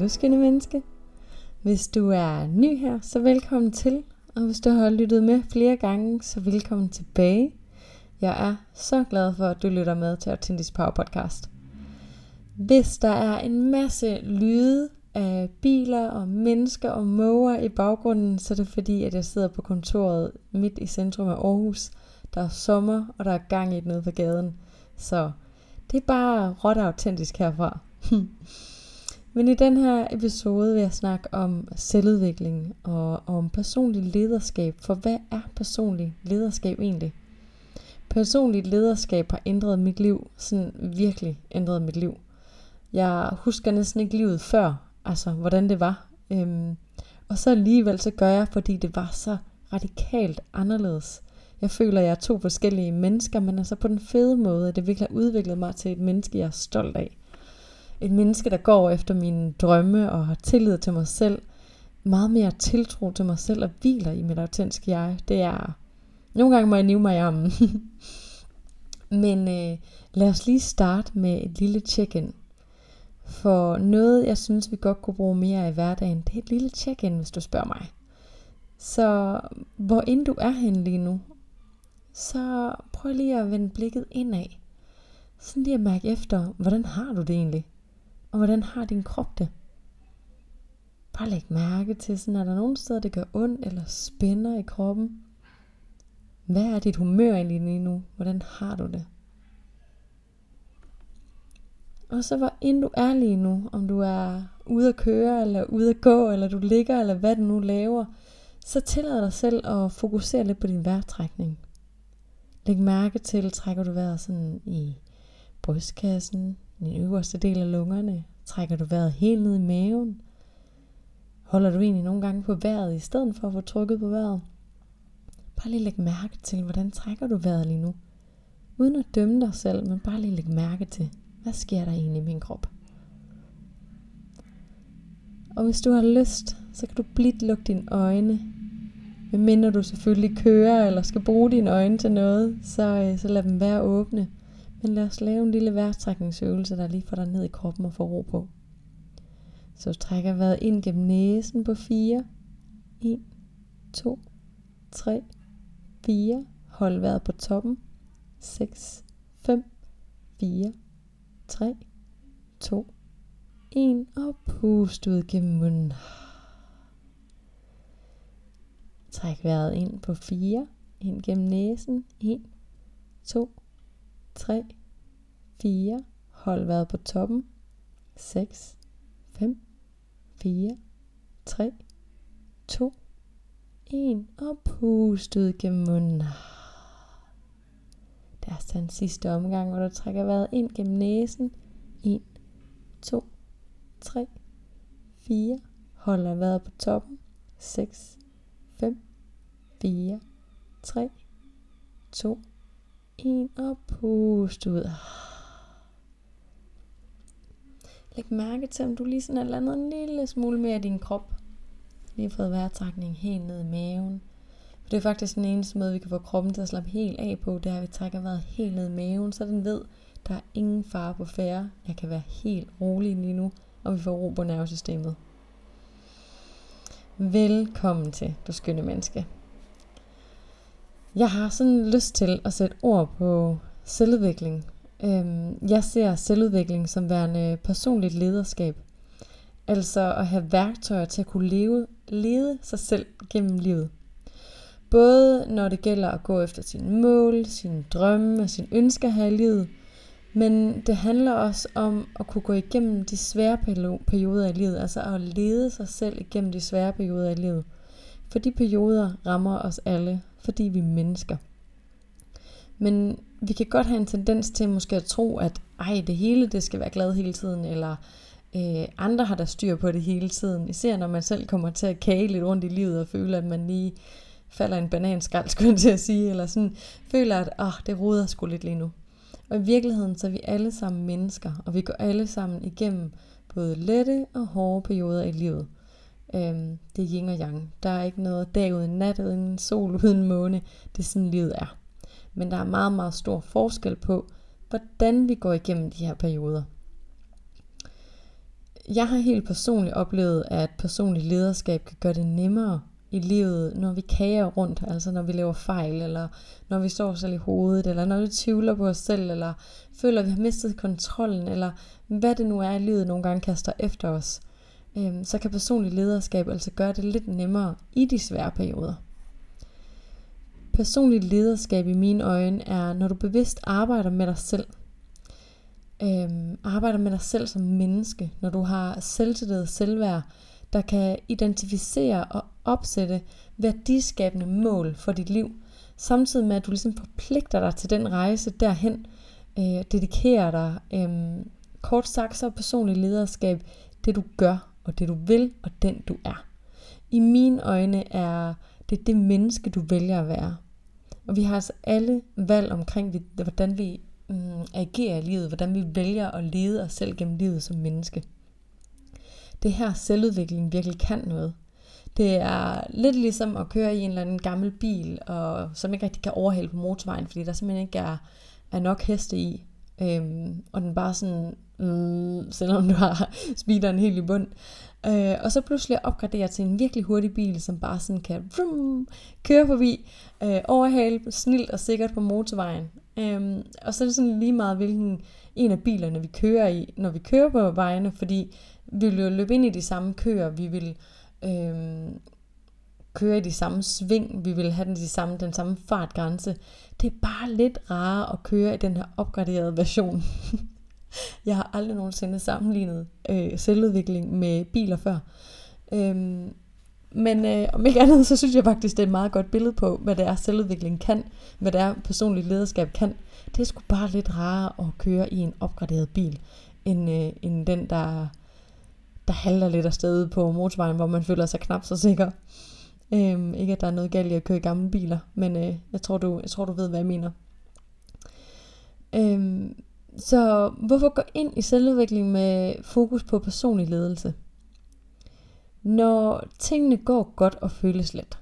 Du skønne menneske. Hvis du er ny her, så velkommen til. Og hvis du har lyttet med flere gange, så velkommen tilbage. Jeg er så glad for, at du lytter med til Authentic Power Podcast. Hvis der er en masse lyde af biler og mennesker og måger i baggrunden, så er det fordi, at jeg sidder på kontoret midt i centrum af Aarhus. Der er sommer, og der er gang i det nede på gaden. Så det er bare råt autentisk herfra. Men i den her episode vil jeg snakke om selvudvikling og om personligt lederskab. For hvad er personligt lederskab egentlig? Personligt lederskab har ændret mit liv, sådan virkelig ændret mit liv. Jeg husker næsten ikke livet før, altså hvordan det var. Øhm, og så alligevel så gør jeg, fordi det var så radikalt anderledes. Jeg føler, at jeg er to forskellige mennesker, men altså på den fede måde, at det virkelig har udviklet mig til et menneske, jeg er stolt af et menneske, der går efter mine drømme og har tillid til mig selv, meget mere tiltro til mig selv og hviler i mit autentiske jeg. Det er, nogle gange må jeg nive mig i armen. Men øh, lad os lige starte med et lille check-in. For noget, jeg synes, vi godt kunne bruge mere af i hverdagen, det er et lille check-in, hvis du spørger mig. Så hvor end du er henne lige nu, så prøv lige at vende blikket indad. Sådan lige at mærke efter, hvordan har du det egentlig? Og hvordan har din krop det? Bare læg mærke til, sådan er der nogle steder, det gør ondt eller spænder i kroppen. Hvad er dit humør egentlig lige nu? Hvordan har du det? Og så hvor ind du er lige nu, om du er ude at køre, eller ude at gå, eller du ligger, eller hvad du nu laver, så tillad dig selv at fokusere lidt på din vejrtrækning. Læg mærke til, trækker du vejret sådan i brystkassen, den øverste del af lungerne. Trækker du vejret helt ned i maven. Holder du egentlig nogle gange på vejret i stedet for at få trykket på vejret. Bare lige læg mærke til, hvordan trækker du vejret lige nu. Uden at dømme dig selv, men bare lige læg mærke til, hvad sker der egentlig i min krop. Og hvis du har lyst, så kan du blidt lukke dine øjne. Medmindre du selvfølgelig kører eller skal bruge dine øjne til noget, så, øh, så lad dem være åbne. Men lad os lave en lille vejrtrækningsøvelse, der lige får dig ned i kroppen og får ro på. Så trækker vejret ind gennem næsen på 4. 1, 2, 3, 4. Hold vejret på toppen. 6, 5, 4, 3, 2, 1. Og pust ud gennem munden. Træk vejret ind på 4. Ind gennem næsen. 1, 2, 3, 3, 4, hold vejret på toppen, 6, 5, 4, 3, 2, 1, og pust ud gennem munden. Der er den sidste omgang, hvor du trækker vejret ind gennem næsen. 1, 2, 3, 4, holder vejret på toppen. 6, 5, 4, 3, 2, ind og pust ud. Læg mærke til, om du lige sådan er landet en lille smule mere i din krop. Lige fået vejrtrækning helt ned i maven. For det er faktisk den eneste måde, vi kan få kroppen til at slappe helt af på, det er, at vi trækker vejret helt ned i maven, så den ved, der er ingen fare på færre. Jeg kan være helt rolig lige nu, og vi får ro på nervesystemet. Velkommen til, du skønne menneske. Jeg har sådan lyst til at sætte ord på selvudvikling. Øhm, jeg ser selvudvikling som værende personligt lederskab. Altså at have værktøjer til at kunne leve, lede sig selv gennem livet. Både når det gælder at gå efter sine mål, sine drømme og sine ønsker her i livet, men det handler også om at kunne gå igennem de svære perioder i livet, altså at lede sig selv igennem de svære perioder i livet. For de perioder rammer os alle, fordi vi er mennesker. Men vi kan godt have en tendens til måske at tro, at ej, det hele det skal være glad hele tiden, eller øh, andre har der styr på det hele tiden. Især når man selv kommer til at kage lidt rundt i livet og føler, at man lige falder en bananskald, skulle jeg til at sige, eller sådan føler, at oh, det roder sgu lidt lige nu. Og i virkeligheden så er vi alle sammen mennesker, og vi går alle sammen igennem både lette og hårde perioder i livet. Øhm, det er yin og yang. Der er ikke noget dag uden nat, uden sol, uden måne. Det er sådan livet er. Men der er meget, meget stor forskel på, hvordan vi går igennem de her perioder. jeg har helt personligt oplevet, at personligt lederskab kan gøre det nemmere i livet, når vi kager rundt, altså når vi laver fejl, eller når vi står selv i hovedet, eller når vi tvivler på os selv, eller føler, at vi har mistet kontrollen, eller hvad det nu er livet nogle gange kaster efter os, øhm, så kan personligt lederskab altså gøre det lidt nemmere i de svære perioder. Personligt lederskab i mine øjne er, når du bevidst arbejder med dig selv. Øhm, arbejder med dig selv som menneske, når du har selvtillid og selvværd, der kan identificere og opsætte værdiskabende mål for dit liv, samtidig med at du ligesom forpligter dig til den rejse derhen, øh, dedikerer dig. Øh, kort sagt så er personlig lederskab det du gør, og det du vil, og den du er. I mine øjne er det det menneske, du vælger at være. Og vi har altså alle valg omkring, hvordan vi mm, agerer i livet, hvordan vi vælger at lede os selv gennem livet som menneske. Det her selvudvikling virkelig kan noget. Det er lidt ligesom at køre i en eller anden gammel bil, og som ikke rigtig kan overhale på motorvejen, fordi der simpelthen ikke er, er nok heste i. Øhm, og den bare sådan, mm, selvom du har speederen helt i bund. Øh, og så pludselig opgradere til en virkelig hurtig bil, som bare sådan kan vroom, køre forbi, øh, overhale snilt og sikkert på motorvejen. Øhm, og så er det sådan lige meget, hvilken en af bilerne vi kører i, når vi kører på vejene, fordi vi vil jo løbe ind i de samme køer, vi vil øhm, køre i de samme sving, vi vil have den, de samme, den samme fartgrænse. Det er bare lidt rarere at køre i den her opgraderede version. Jeg har aldrig nogensinde sammenlignet øh, selvudvikling med biler før. Øhm, men øh, om ikke andet, så synes jeg faktisk, det er et meget godt billede på, hvad det er, selvudvikling kan, hvad det er, personligt lederskab kan. Det er sgu bare lidt rarere at køre i en opgraderet bil, end, øh, end den, der, der halter lidt afsted på motorvejen, hvor man føler sig knap så sikker. Øhm, ikke at der er noget galt i at køre i gamle biler, men øh, jeg, tror, du, jeg tror, du ved, hvad jeg mener. Øhm, så hvorfor gå ind i selvudvikling med fokus på personlig ledelse? Når tingene går godt og føles let,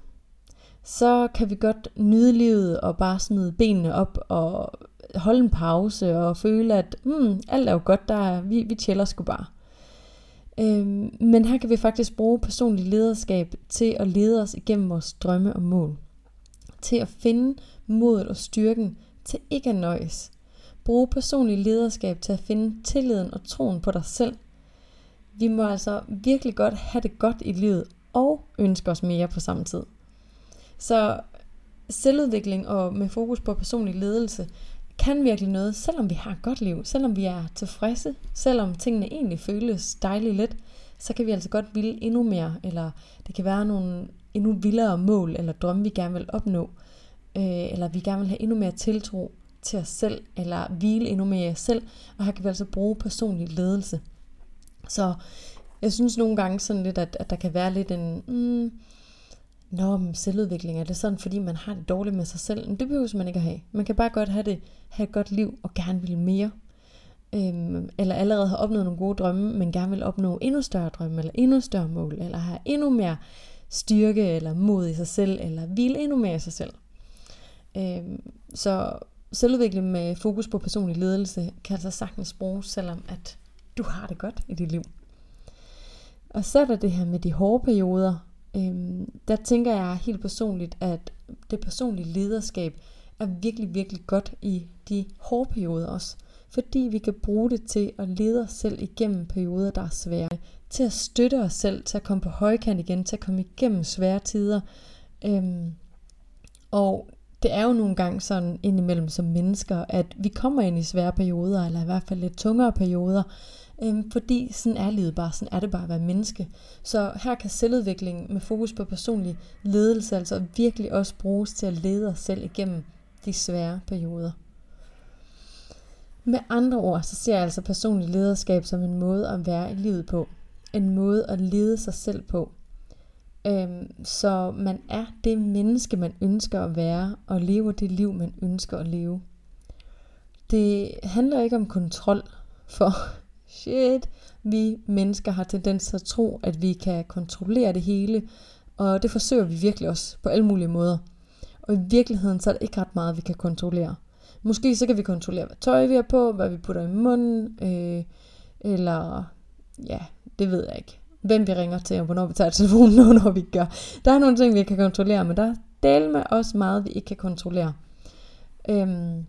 så kan vi godt nyde livet og bare smide benene op og holde en pause og føle, at mm, alt er jo godt, der er, vi, vi chiller sgu bare. Øhm, men her kan vi faktisk bruge personlig lederskab til at lede os igennem vores drømme og mål. Til at finde modet og styrken til ikke at nøjes. Bruge personlig lederskab til at finde tilliden og troen på dig selv. Vi må altså virkelig godt have det godt i livet og ønske os mere på samme tid. Så selvudvikling og med fokus på personlig ledelse kan virkelig noget, selvom vi har et godt liv, selvom vi er tilfredse, selvom tingene egentlig føles dejligt let, så kan vi altså godt ville endnu mere, eller det kan være nogle endnu vildere mål eller drømme, vi gerne vil opnå, øh, eller vi gerne vil have endnu mere tiltro til os selv, eller hvile endnu mere i os selv, og her kan vi altså bruge personlig ledelse. Så jeg synes nogle gange sådan lidt, at, at der kan være lidt en, mm, Nå, men selvudvikling, er det sådan, fordi man har det dårligt med sig selv? Men det behøver man ikke at have. Man kan bare godt have, det, have et godt liv og gerne vil mere. Øhm, eller allerede have opnået nogle gode drømme, men gerne vil opnå endnu større drømme, eller endnu større mål, eller have endnu mere styrke eller mod i sig selv, eller hvile endnu mere i sig selv. Øhm, så selvudvikling med fokus på personlig ledelse kan altså sagtens bruges, selvom at du har det godt i dit liv. Og så er der det her med de hårde perioder, Øhm, der tænker jeg helt personligt, at det personlige lederskab er virkelig, virkelig godt i de hårde perioder også. Fordi vi kan bruge det til at lede os selv igennem perioder, der er svære. Til at støtte os selv, til at komme på højkant igen, til at komme igennem svære tider. Øhm, og det er jo nogle gange sådan indimellem som mennesker, at vi kommer ind i svære perioder, eller i hvert fald lidt tungere perioder, Øhm, fordi sådan er livet bare, sådan er det bare at være menneske. Så her kan selvudvikling med fokus på personlig ledelse altså virkelig også bruges til at lede os selv igennem de svære perioder. Med andre ord, så ser jeg altså personlig lederskab som en måde at være i livet på. En måde at lede sig selv på. Øhm, så man er det menneske, man ønsker at være, og lever det liv, man ønsker at leve. Det handler ikke om kontrol, for shit, vi mennesker har tendens til at tro, at vi kan kontrollere det hele, og det forsøger vi virkelig også på alle mulige måder. Og i virkeligheden så er det ikke ret meget, vi kan kontrollere. Måske så kan vi kontrollere, hvad tøj vi har på, hvad vi putter i munden, øh, eller ja, Det ved jeg ikke. Hvem vi ringer til, og hvornår vi tager telefonen, og når vi gør. Der er nogle ting, vi kan kontrollere, men der er del med også meget, vi ikke kan kontrollere. Øhm,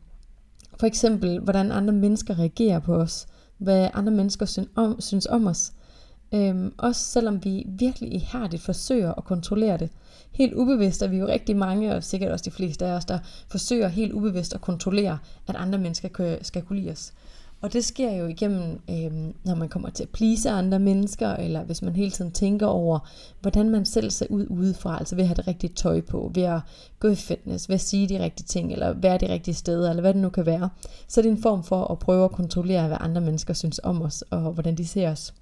for eksempel, hvordan andre mennesker reagerer på os. Hvad andre mennesker synes om, synes om os. Øhm, også selvom vi virkelig ihærdigt forsøger at kontrollere det. Helt ubevidst er vi jo rigtig mange, og sikkert også de fleste af os, der forsøger helt ubevidst at kontrollere, at andre mennesker skal kunne lide os. Og det sker jo igennem, øh, når man kommer til at please andre mennesker, eller hvis man hele tiden tænker over, hvordan man selv ser ud udefra, altså ved at have det rigtige tøj på, ved at gå i fitness, ved at sige de rigtige ting, eller være de rigtige steder, eller hvad det nu kan være. Så det er en form for at prøve at kontrollere, hvad andre mennesker synes om os, og hvordan de ser os.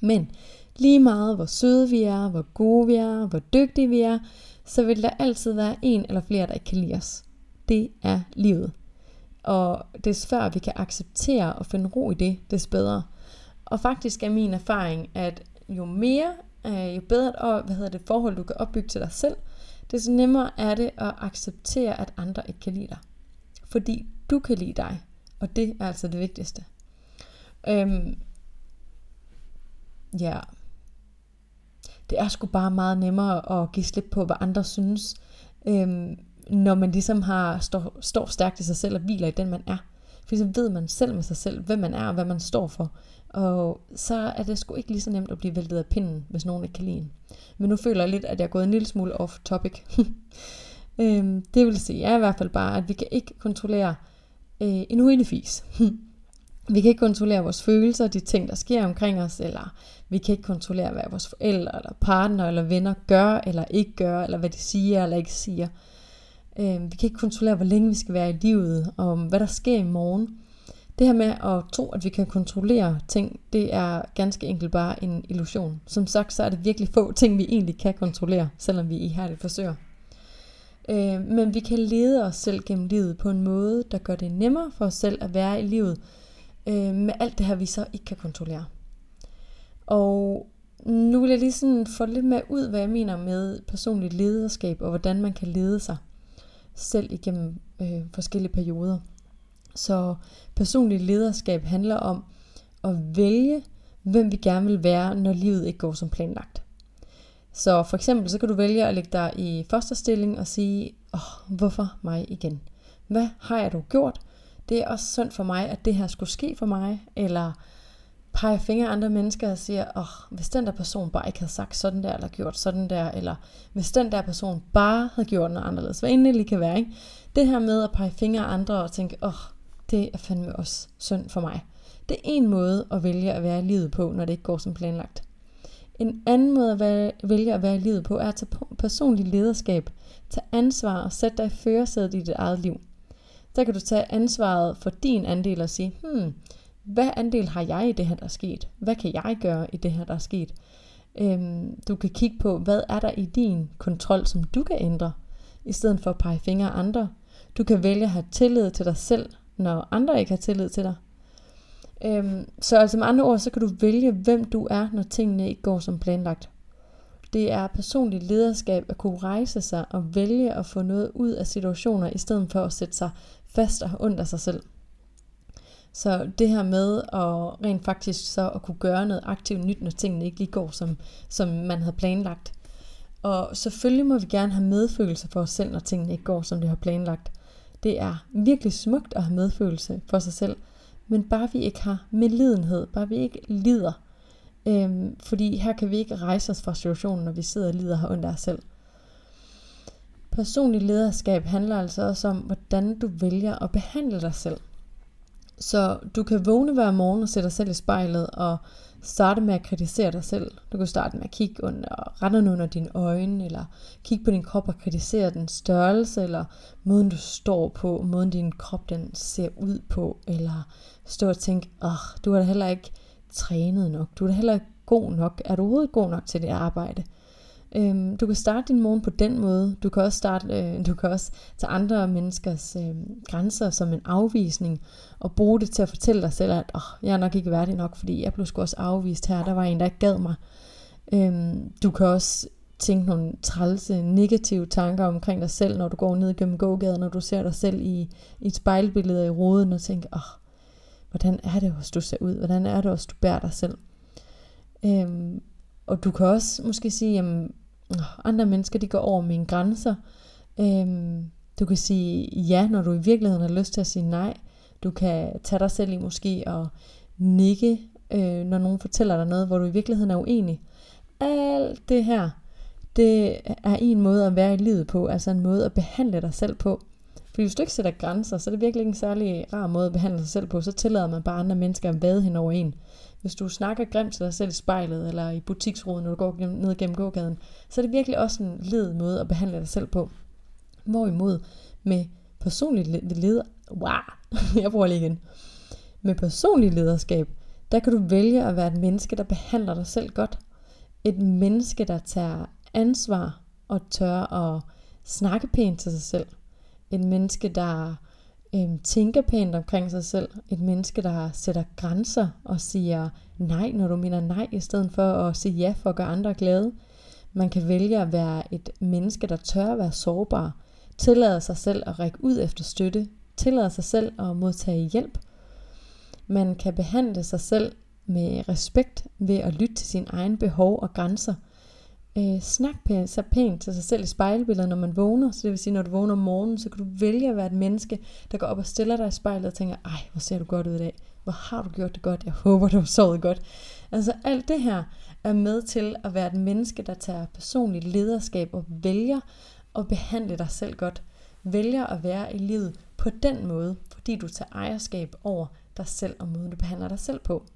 Men lige meget hvor søde vi er, hvor gode vi er, hvor dygtige vi er, så vil der altid være en eller flere, der ikke kan lide os. Det er livet. Og des før vi kan acceptere og finde ro i det, des bedre. Og faktisk er min erfaring, at jo mere, øh, jo bedre og, hvad hedder det, forhold du kan opbygge til dig selv, des nemmere er det at acceptere, at andre ikke kan lide dig. Fordi du kan lide dig, og det er altså det vigtigste. Øhm, ja, det er sgu bare meget nemmere at give slip på, hvad andre synes, øhm, når man ligesom har, står, står stærkt i sig selv og hviler i den, man er. For så ved man selv med sig selv, hvem man er og hvad man står for. Og så er det sgu ikke lige så nemt at blive væltet af pinden, hvis nogen ikke kan lide en. Men nu føler jeg lidt, at jeg er gået en lille smule off topic. øhm, det vil sige, er i hvert fald bare, at vi kan ikke kontrollere øh, en huindefis. vi kan ikke kontrollere vores følelser, de ting, der sker omkring os, eller vi kan ikke kontrollere, hvad vores forældre, eller partner, eller venner gør, eller ikke gør, eller hvad de siger, eller ikke siger. Øh, vi kan ikke kontrollere, hvor længe vi skal være i livet, og hvad der sker i morgen. Det her med at tro, at vi kan kontrollere ting, det er ganske enkelt bare en illusion. Som sagt, så er det virkelig få ting, vi egentlig kan kontrollere, selvom vi ihærdigt forsøger. Øh, men vi kan lede os selv gennem livet på en måde, der gør det nemmere for os selv at være i livet, øh, med alt det her, vi så ikke kan kontrollere. Og nu vil jeg lige sådan få lidt mere ud, hvad jeg mener med personligt lederskab, og hvordan man kan lede sig selv igennem øh, forskellige perioder. Så personligt lederskab handler om at vælge, hvem vi gerne vil være, når livet ikke går som planlagt. Så for eksempel, så kan du vælge at lægge dig i første stilling og sige, åh, oh, hvorfor mig igen? Hvad har jeg dog gjort? Det er også synd for mig, at det her skulle ske for mig, eller peger fingre af andre mennesker og siger, åh, oh, hvis den der person bare ikke havde sagt sådan der, eller gjort sådan der, eller hvis den der person bare havde gjort noget anderledes, hvad endelig kan være, ikke? Det her med at pege fingre af andre og tænke, åh, oh, det er fandme også synd for mig. Det er en måde at vælge at være i livet på, når det ikke går som planlagt. En anden måde at vælge at være i livet på, er at tage personlig lederskab. tage ansvar og sætte dig i førersædet i dit eget liv. Der kan du tage ansvaret for din andel og sige, hmm, hvad andel har jeg i det her, der er sket? Hvad kan jeg gøre i det her, der er sket? Øhm, du kan kigge på, hvad er der i din kontrol, som du kan ændre, i stedet for at pege fingre af andre. Du kan vælge at have tillid til dig selv, når andre ikke har tillid til dig. Øhm, så altså med andre ord, så kan du vælge, hvem du er, når tingene ikke går som planlagt. Det er personligt lederskab at kunne rejse sig og vælge at få noget ud af situationer, i stedet for at sætte sig fast og under sig selv. Så det her med at rent faktisk så at kunne gøre noget aktivt nyt, når tingene ikke lige går, som, som man havde planlagt. Og selvfølgelig må vi gerne have medfølelse for os selv, når tingene ikke går, som det har planlagt. Det er virkelig smukt at have medfølelse for sig selv, men bare vi ikke har medlidenhed, bare vi ikke lider. Øhm, fordi her kan vi ikke rejse os fra situationen, når vi sidder og lider her under os selv. Personlig lederskab handler altså også om, hvordan du vælger at behandle dig selv. Så du kan vågne hver morgen og sætte dig selv i spejlet og starte med at kritisere dig selv. Du kan starte med at kigge under randerne under dine øjne, eller kigge på din krop og kritisere den størrelse, eller måden du står på, måden din krop den ser ud på, eller stå og tænke, åh, du har da heller ikke trænet nok, du er da heller ikke god nok, er du overhovedet god nok til det arbejde? Øhm, du kan starte din morgen på den måde. Du kan også starte, øh, du kan også tage andre menneskers øh, grænser som en afvisning og bruge det til at fortælle dig selv, at oh, jeg er nok ikke værdig nok, fordi jeg blev sgu også afvist her. Der var en, der ikke gad mig. Øhm, du kan også tænke nogle trælse, negative tanker omkring dig selv, når du går ned gennem gågaden, når du ser dig selv i, i et spejlbillede i roden og tænker, åh, oh, hvordan er det også, du ser ud? Hvordan er det også, du bærer dig selv? Øhm, og du kan også måske sige, at andre mennesker de går over mine grænser. Øhm, du kan sige ja, når du i virkeligheden har lyst til at sige nej. Du kan tage dig selv i måske og nikke, øh, når nogen fortæller dig noget, hvor du i virkeligheden er uenig. Alt det her, det er en måde at være i livet på, altså en måde at behandle dig selv på. For hvis du ikke sætter grænser, så er det virkelig ikke en særlig rar måde at behandle sig selv på. Så tillader man bare andre mennesker at vade hen over en. Hvis du snakker grimt til dig selv i spejlet, eller i butiksruden, når du går ned gennem gågaden, så er det virkelig også en led måde at behandle dig selv på. Hvorimod med personlig leder... Wow, jeg bruger lige igen. Med personlig lederskab, der kan du vælge at være et menneske, der behandler dig selv godt. Et menneske, der tager ansvar og tør at snakke pænt til sig selv. Et menneske, der øhm, tænker pænt omkring sig selv. Et menneske, der sætter grænser og siger nej, når du mener nej, i stedet for at sige ja for at gøre andre glade. Man kan vælge at være et menneske, der tør at være sårbar. Tillader sig selv at række ud efter støtte. Tillader sig selv at modtage hjælp. Man kan behandle sig selv med respekt ved at lytte til sine egne behov og grænser – Øh, snak pænt, så pænt til sig selv i spejlbilledet, når man vågner. Så det vil sige, når du vågner om morgenen, så kan du vælge at være et menneske, der går op og stiller dig i spejlet og tænker, ej, hvor ser du godt ud i dag. Hvor har du gjort det godt? Jeg håber, du har sovet godt. Altså alt det her er med til at være et menneske, der tager personligt lederskab og vælger at behandle dig selv godt. Vælger at være i livet på den måde, fordi du tager ejerskab over dig selv og måden, du behandler dig selv på.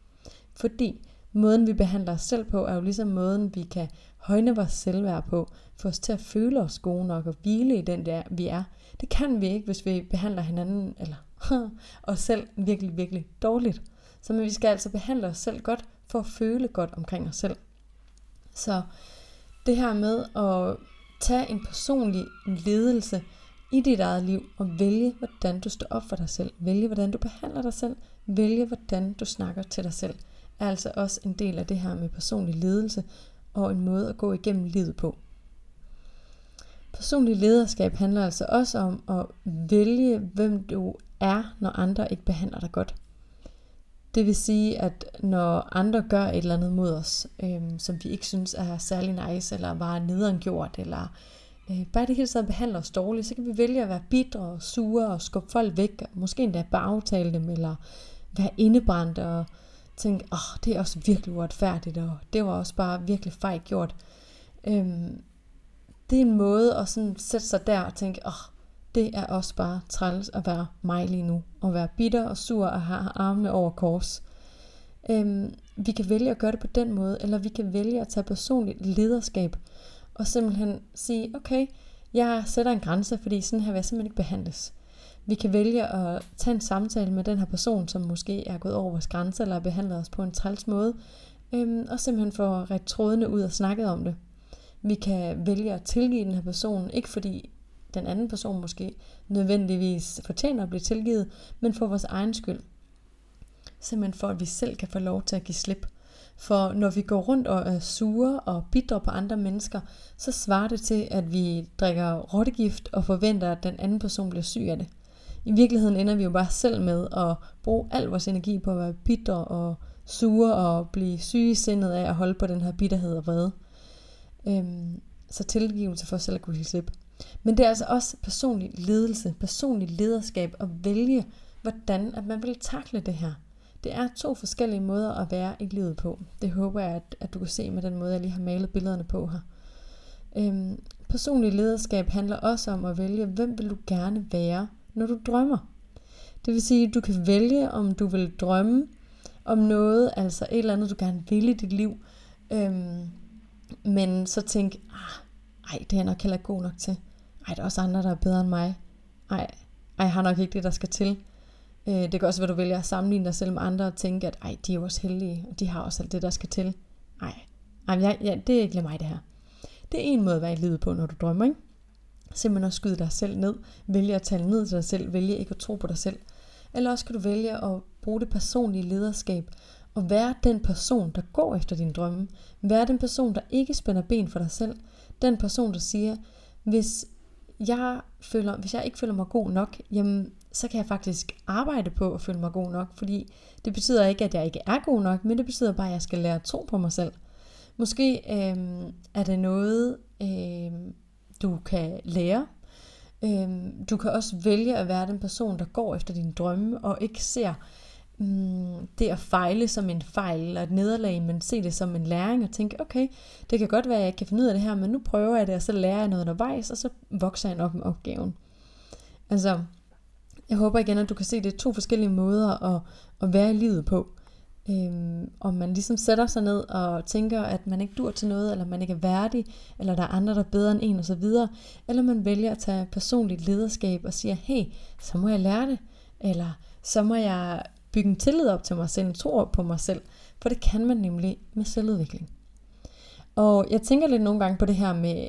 Fordi måden, vi behandler os selv på, er jo ligesom måden, vi kan højne vores selvværd på, få os til at føle os gode nok og hvile i den der, vi er. Det kan vi ikke, hvis vi behandler hinanden eller os selv virkelig, virkelig dårligt. Så men vi skal altså behandle os selv godt, for at føle godt omkring os selv. Så det her med at tage en personlig ledelse i dit eget liv og vælge, hvordan du står op for dig selv. Vælge, hvordan du behandler dig selv. Vælge, hvordan du snakker til dig selv. Er altså også en del af det her med personlig ledelse, og en måde at gå igennem livet på. Personlig lederskab handler altså også om at vælge, hvem du er, når andre ikke behandler dig godt. Det vil sige, at når andre gør et eller andet mod os, øhm, som vi ikke synes er særlig nice, eller bare nederengjort, eller øh, bare det hele taget behandler os dårligt, så kan vi vælge at være bitre og sure og skubbe folk væk, og måske endda bare aftale dem, eller være indebrændt og tænke, åh, oh, det er også virkelig uretfærdigt, og det var også bare virkelig fejl gjort. Øhm, det er en måde at sådan sætte sig der og tænke, åh, oh, det er også bare træls at være mig lige nu, og være bitter og sur og have armene over kors. Øhm, vi kan vælge at gøre det på den måde, eller vi kan vælge at tage personligt lederskab, og simpelthen sige, okay, jeg sætter en grænse, fordi sådan her vil jeg simpelthen ikke behandles. Vi kan vælge at tage en samtale med den her person, som måske er gået over vores grænse, eller har behandlet os på en træls måde, øhm, og simpelthen få ret trådene ud og snakket om det. Vi kan vælge at tilgive den her person, ikke fordi den anden person måske nødvendigvis fortjener at blive tilgivet, men for vores egen skyld. Simpelthen for, at vi selv kan få lov til at give slip. For når vi går rundt og er sure og bidrer på andre mennesker, så svarer det til, at vi drikker rottegift og forventer, at den anden person bliver syg af det i virkeligheden ender vi jo bare selv med at bruge al vores energi på at være bitter og sure og blive syge i sindet af at holde på den her bitterhed og vrede. Øhm, så tilgivelse for selv at kunne slippe. Men det er altså også personlig ledelse, personlig lederskab at vælge, hvordan at man vil takle det her. Det er to forskellige måder at være i livet på. Det håber jeg, at, at du kan se med den måde, jeg lige har malet billederne på her. Øhm, personlig lederskab handler også om at vælge, hvem vil du gerne være når du drømmer. Det vil sige, at du kan vælge, om du vil drømme om noget, altså et eller andet, du gerne vil i dit liv, øhm, men så tænk, ah, ej, det er jeg nok heller ikke god nok til. Ej, der er også andre, der er bedre end mig. Ej, ej jeg har nok ikke det, der skal til. Øh, det kan også være, du vælger at sammenligne dig selv med andre og tænke, at ej, de er jo også heldige, og de har også alt det, der skal til. Ej, ej jeg, ja, det er ikke mig det her. Det er en måde at være i livet på, når du drømmer, ikke? Simpelthen at skyde dig selv ned. Vælge at tale ned til dig selv. Vælge ikke at tro på dig selv. Eller også kan du vælge at bruge det personlige lederskab og være den person, der går efter din drømme. Være den person, der ikke spænder ben for dig selv. Den person, der siger, hvis jeg, føler, hvis jeg ikke føler mig god nok, jamen, så kan jeg faktisk arbejde på at føle mig god nok, fordi det betyder ikke, at jeg ikke er god nok, men det betyder bare, at jeg skal lære at tro på mig selv. Måske øh, er det noget, øh, du kan lære. Øhm, du kan også vælge at være den person, der går efter dine drømme, og ikke ser mm, det at fejle som en fejl eller et nederlag, men se det som en læring og tænke, okay, det kan godt være, at jeg kan finde ud af det her, men nu prøver jeg det, og så lærer jeg noget undervejs, og så vokser jeg nok med opgaven. Altså, jeg håber igen, at du kan se, at det er to forskellige måder at, at være i livet på. Øhm, om man ligesom sætter sig ned og tænker, at man ikke dur til noget, eller man ikke er værdig, eller der er andre, der er bedre end en osv., eller man vælger at tage personligt lederskab og siger, hey, så må jeg lære det, eller så må jeg bygge en tillid op til mig selv, en tro op på mig selv, for det kan man nemlig med selvudvikling. Og jeg tænker lidt nogle gange på det her med,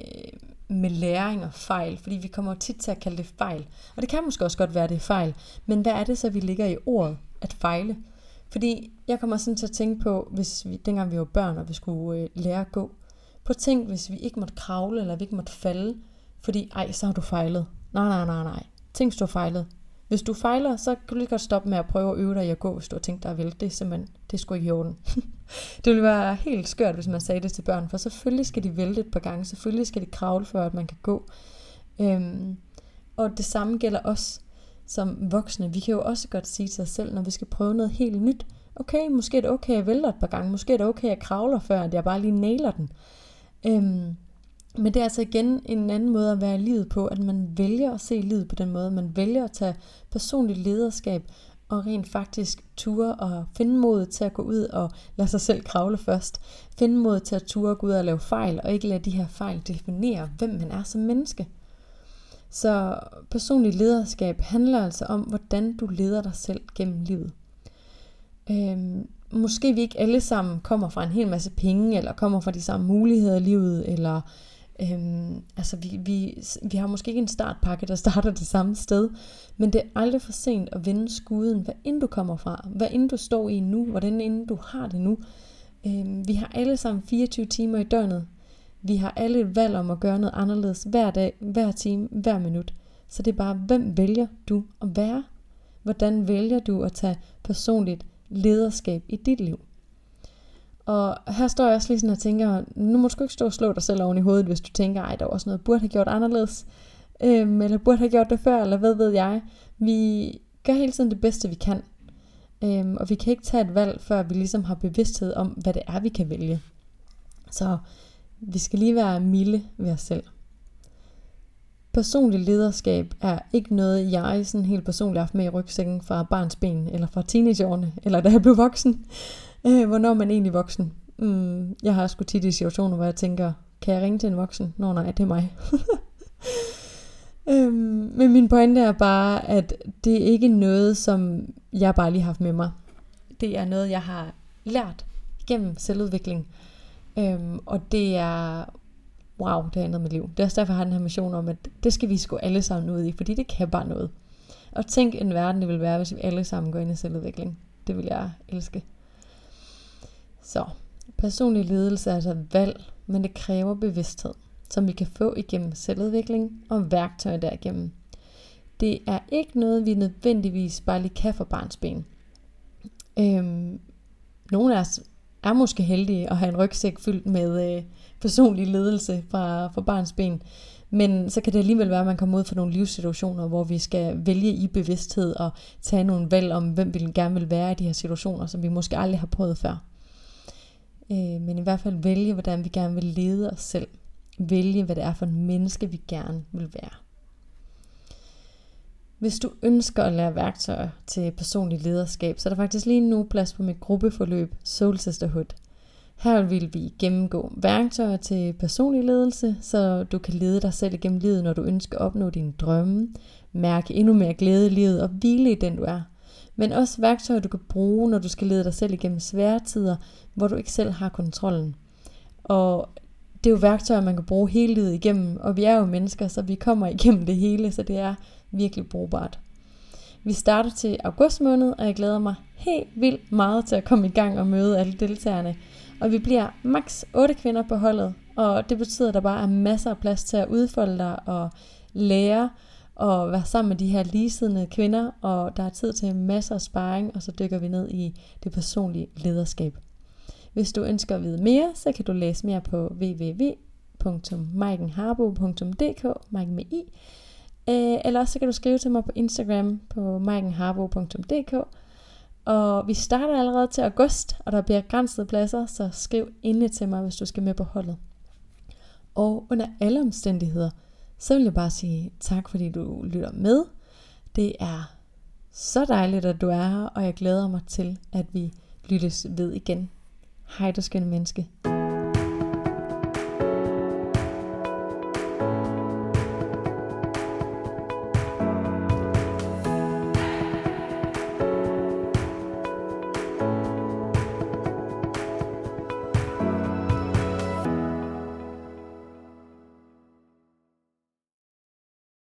med læring og fejl, fordi vi kommer tit til at kalde det fejl. Og det kan måske også godt være, det er fejl. Men hvad er det så, vi ligger i ordet at fejle? Fordi jeg kommer sådan til at tænke på, hvis vi, dengang vi var børn, og vi skulle øh, lære at gå. På tænk, hvis vi ikke måtte kravle, eller vi ikke måtte falde, fordi ej, så har du fejlet. Nej, nej, nej, nej. Tænk, hvis du har fejlet. Hvis du fejler, så kan du lige godt stoppe med at prøve at øve dig i at gå, hvis du har tænkt dig at vælte. Det er simpelthen, det er sgu ikke i orden. det ville være helt skørt, hvis man sagde det til børn, for selvfølgelig skal de vælte et par gange, selvfølgelig skal de kravle, før at man kan gå. Øhm, og det samme gælder os som voksne. Vi kan jo også godt sige til os selv, når vi skal prøve noget helt nyt, okay, måske er det okay at vælte et par gange, måske er det okay at kravle før, at jeg bare lige nailer den. Øhm, men det er altså igen en anden måde at være i livet på, at man vælger at se livet på den måde. Man vælger at tage personligt lederskab og rent faktisk ture og finde mod til at gå ud og lade sig selv kravle først. Finde mod til at ture og gå ud og lave fejl, og ikke lade de her fejl definere, hvem man er som menneske. Så personligt lederskab handler altså om, hvordan du leder dig selv gennem livet. Øhm, måske vi ikke alle sammen kommer fra en hel masse penge, eller kommer fra de samme muligheder i livet, eller Øhm, altså vi, vi, vi har måske ikke en startpakke, der starter det samme sted, men det er aldrig for sent at vende skuden, hvad end du kommer fra, hvad end du står i nu, hvordan end du har det nu. Øhm, vi har alle sammen 24 timer i døgnet. Vi har alle et valg om at gøre noget anderledes hver dag, hver time, hver minut. Så det er bare, hvem vælger du at være? Hvordan vælger du at tage personligt lederskab i dit liv? Og her står jeg også lige sådan og tænker, nu må du ikke stå og slå dig selv oven i hovedet, hvis du tænker, ej, der var også noget, jeg burde have gjort anderledes, øhm, eller burde have gjort det før, eller hvad ved jeg. Vi gør hele tiden det bedste, vi kan. Øhm, og vi kan ikke tage et valg, før vi ligesom har bevidsthed om, hvad det er, vi kan vælge. Så vi skal lige være milde ved os selv. Personlig lederskab er ikke noget, jeg sådan helt personligt har haft med i rygsækken fra barns ben, eller fra teenageårene, eller da jeg blev voksen. Øh, hvornår er man egentlig voksen? Mm, jeg har sgu tit i situationer, hvor jeg tænker, kan jeg ringe til en voksen? Nå nej, det er mig. øhm, men min pointe er bare, at det er ikke noget, som jeg bare lige har haft med mig. Det er noget, jeg har lært gennem selvudvikling. Øhm, og det er, wow, det har ændret mit liv. Det er også derfor, jeg har den her mission om, at det skal vi sgu alle sammen ud i, fordi det kan bare noget. Og tænk en verden, det vil være, hvis vi alle sammen går ind i selvudvikling. Det vil jeg elske. Så personlig ledelse er altså et valg, men det kræver bevidsthed, som vi kan få igennem selvudvikling og værktøjer derigennem. Det er ikke noget, vi nødvendigvis bare lige kan for barns ben. Øhm, nogle af os er måske heldige at have en rygsæk fyldt med øh, personlig ledelse fra, fra barns ben. Men så kan det alligevel være, at man kommer ud for nogle livssituationer, hvor vi skal vælge i bevidsthed og tage nogle valg om, hvem vi gerne vil være i de her situationer, som vi måske aldrig har prøvet før. Øh, men i hvert fald vælge, hvordan vi gerne vil lede os selv. Vælge, hvad det er for en menneske, vi gerne vil være. Hvis du ønsker at lære værktøjer til personlig lederskab, så er der faktisk lige nu plads på mit gruppeforløb Soul Sisterhood. Her vil vi gennemgå værktøjer til personlig ledelse, så du kan lede dig selv igennem livet, når du ønsker at opnå dine drømme, mærke endnu mere glæde i livet og hvile i den du er men også værktøjer, du kan bruge, når du skal lede dig selv igennem svære tider, hvor du ikke selv har kontrollen. Og det er jo værktøjer, man kan bruge hele livet igennem, og vi er jo mennesker, så vi kommer igennem det hele, så det er virkelig brugbart. Vi starter til august måned, og jeg glæder mig helt vildt meget til at komme i gang og møde alle deltagerne. Og vi bliver maks 8 kvinder på holdet, og det betyder, at der bare er masser af plads til at udfolde dig og lære og være sammen med de her ligesidende kvinder, og der er tid til masser af sparring, og så dykker vi ned i det personlige lederskab. Hvis du ønsker at vide mere, så kan du læse mere på www.maikenharbo.dk, Maiken med i, øh, eller også så kan du skrive til mig på Instagram på maikenharbo.dk, og vi starter allerede til august, og der bliver grænsede pladser, så skriv endelig til mig, hvis du skal med på holdet. Og under alle omstændigheder, så vil jeg bare sige tak, fordi du lytter med. Det er så dejligt, at du er her, og jeg glæder mig til, at vi lyttes ved igen. Hej, du skønne menneske.